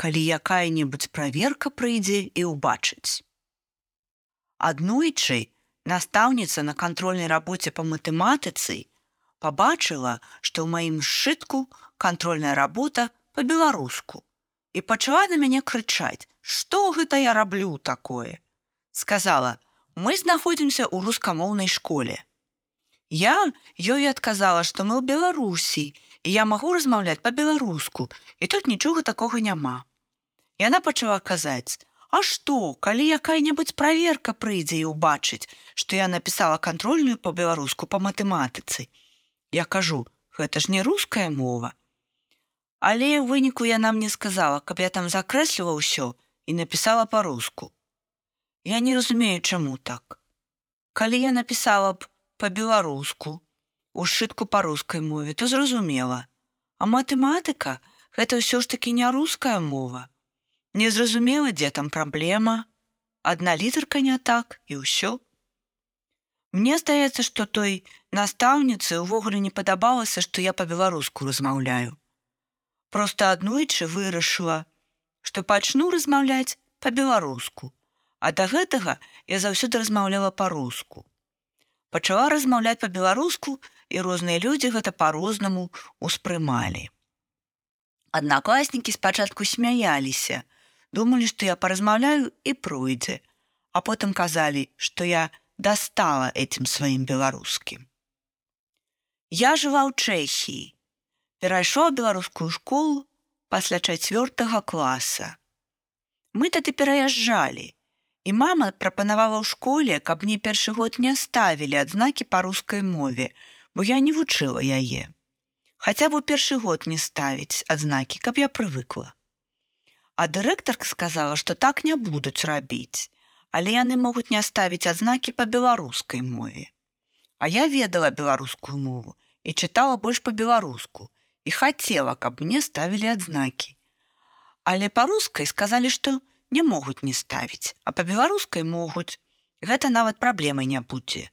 калі якая-небудзь праверка прыйдзе і ўбачыць. Аднойчы настаўніца на кантрольнай рабоце па матэматыцы пабачыла, што ў маім сшытку кантрольная работа па-беларуску і пачала на мяне крычаць: « Што гэта я раблю такое? Сказала: « Мы знаходзімся ў рускамоўнай школе. Я ёй адказала, што мы ў Беларусі і я магу размаўляць па-беларуску і тут нічога такога няма. Яна пачала казаць: « А што, калі якая-небудзь праверка прыйдзе і ўбачыць, што я напісала кантрольную па-беларуску па матэматыцы. Я кажу: гэта ж не руская мова. Але ў выніку яна мне сказала, каб я там закрэсліла ўсё і напісала па-руску. Я не разумею, чаму так. Калі я напісала б па-беларуску, у сшытку па рускай мове, то зразумела. А матэматыка гэта ўсё ж такі не руская мова. Незразумела, дзе там праблема, адна літарка не так і ўсё. Мне здаецца, што той настаўніцы ўвогуле не падабалася, што я па-беларуску размаўляю. Проста аднойчы вырашыла, што пачну размаўляць па-беларуску, а да гэтага я заўсёды размаўляла па-руску. Пачала размаўляць па-беларуску і розныя людзі гэта па-рознаму ўспрымалі. Аднакласнікі спачатку смяяліся, думалі, што я паразмаўляю і пройдзе, а потым казалі, што я достала этим сваім беларускім. Я жыла ў Чэхіі, перайшоў беларускую школу пасля чацвёртага класа. Мы тады пераязджалі, і мама прапанавала ў школе, каб мне першы год не ставілі адзнакі па рускай мове, бо я не вучыла яе. Хаця б у першы год не ставіць адзнакі, каб я прывыкла. А дырэктарка сказала, што так не будуць рабіць, але яны могуць не ставіць адзнакі па беларускай мове. А я ведала беларускую мову і чытала больш па-беларуску і хацела, каб мне ставілі адзнакі. Але па-рускай сказалі, што не могуць не ставіць, а па-беларускай могуць. Гэта нават праблемай не будзе.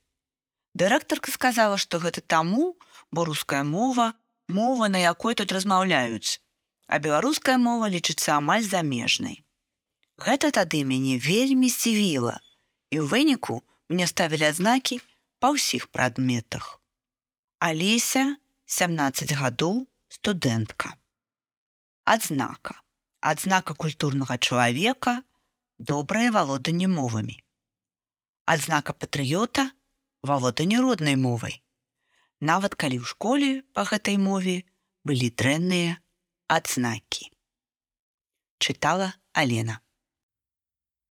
Дырэктарка сказала, што гэта таму, бо руская мова, мова, на якой тут размаўляюць, а беларуская мова лічыцца амаль замежнай. Гэта тады мяне вельмі сцівіла, і ў выніку мне ставілі адзнакі па ўсіх прадметах. Алеся 17 гадоў студэнтка. Адзнака. Адзнака культурнага чалавека, добрае валоданне мовамі. Адзнака патрыёта валоданне роднай мовай. Нават калі ў школе па гэтай мове былі дрэнныя адзнакі. Чытала Алена.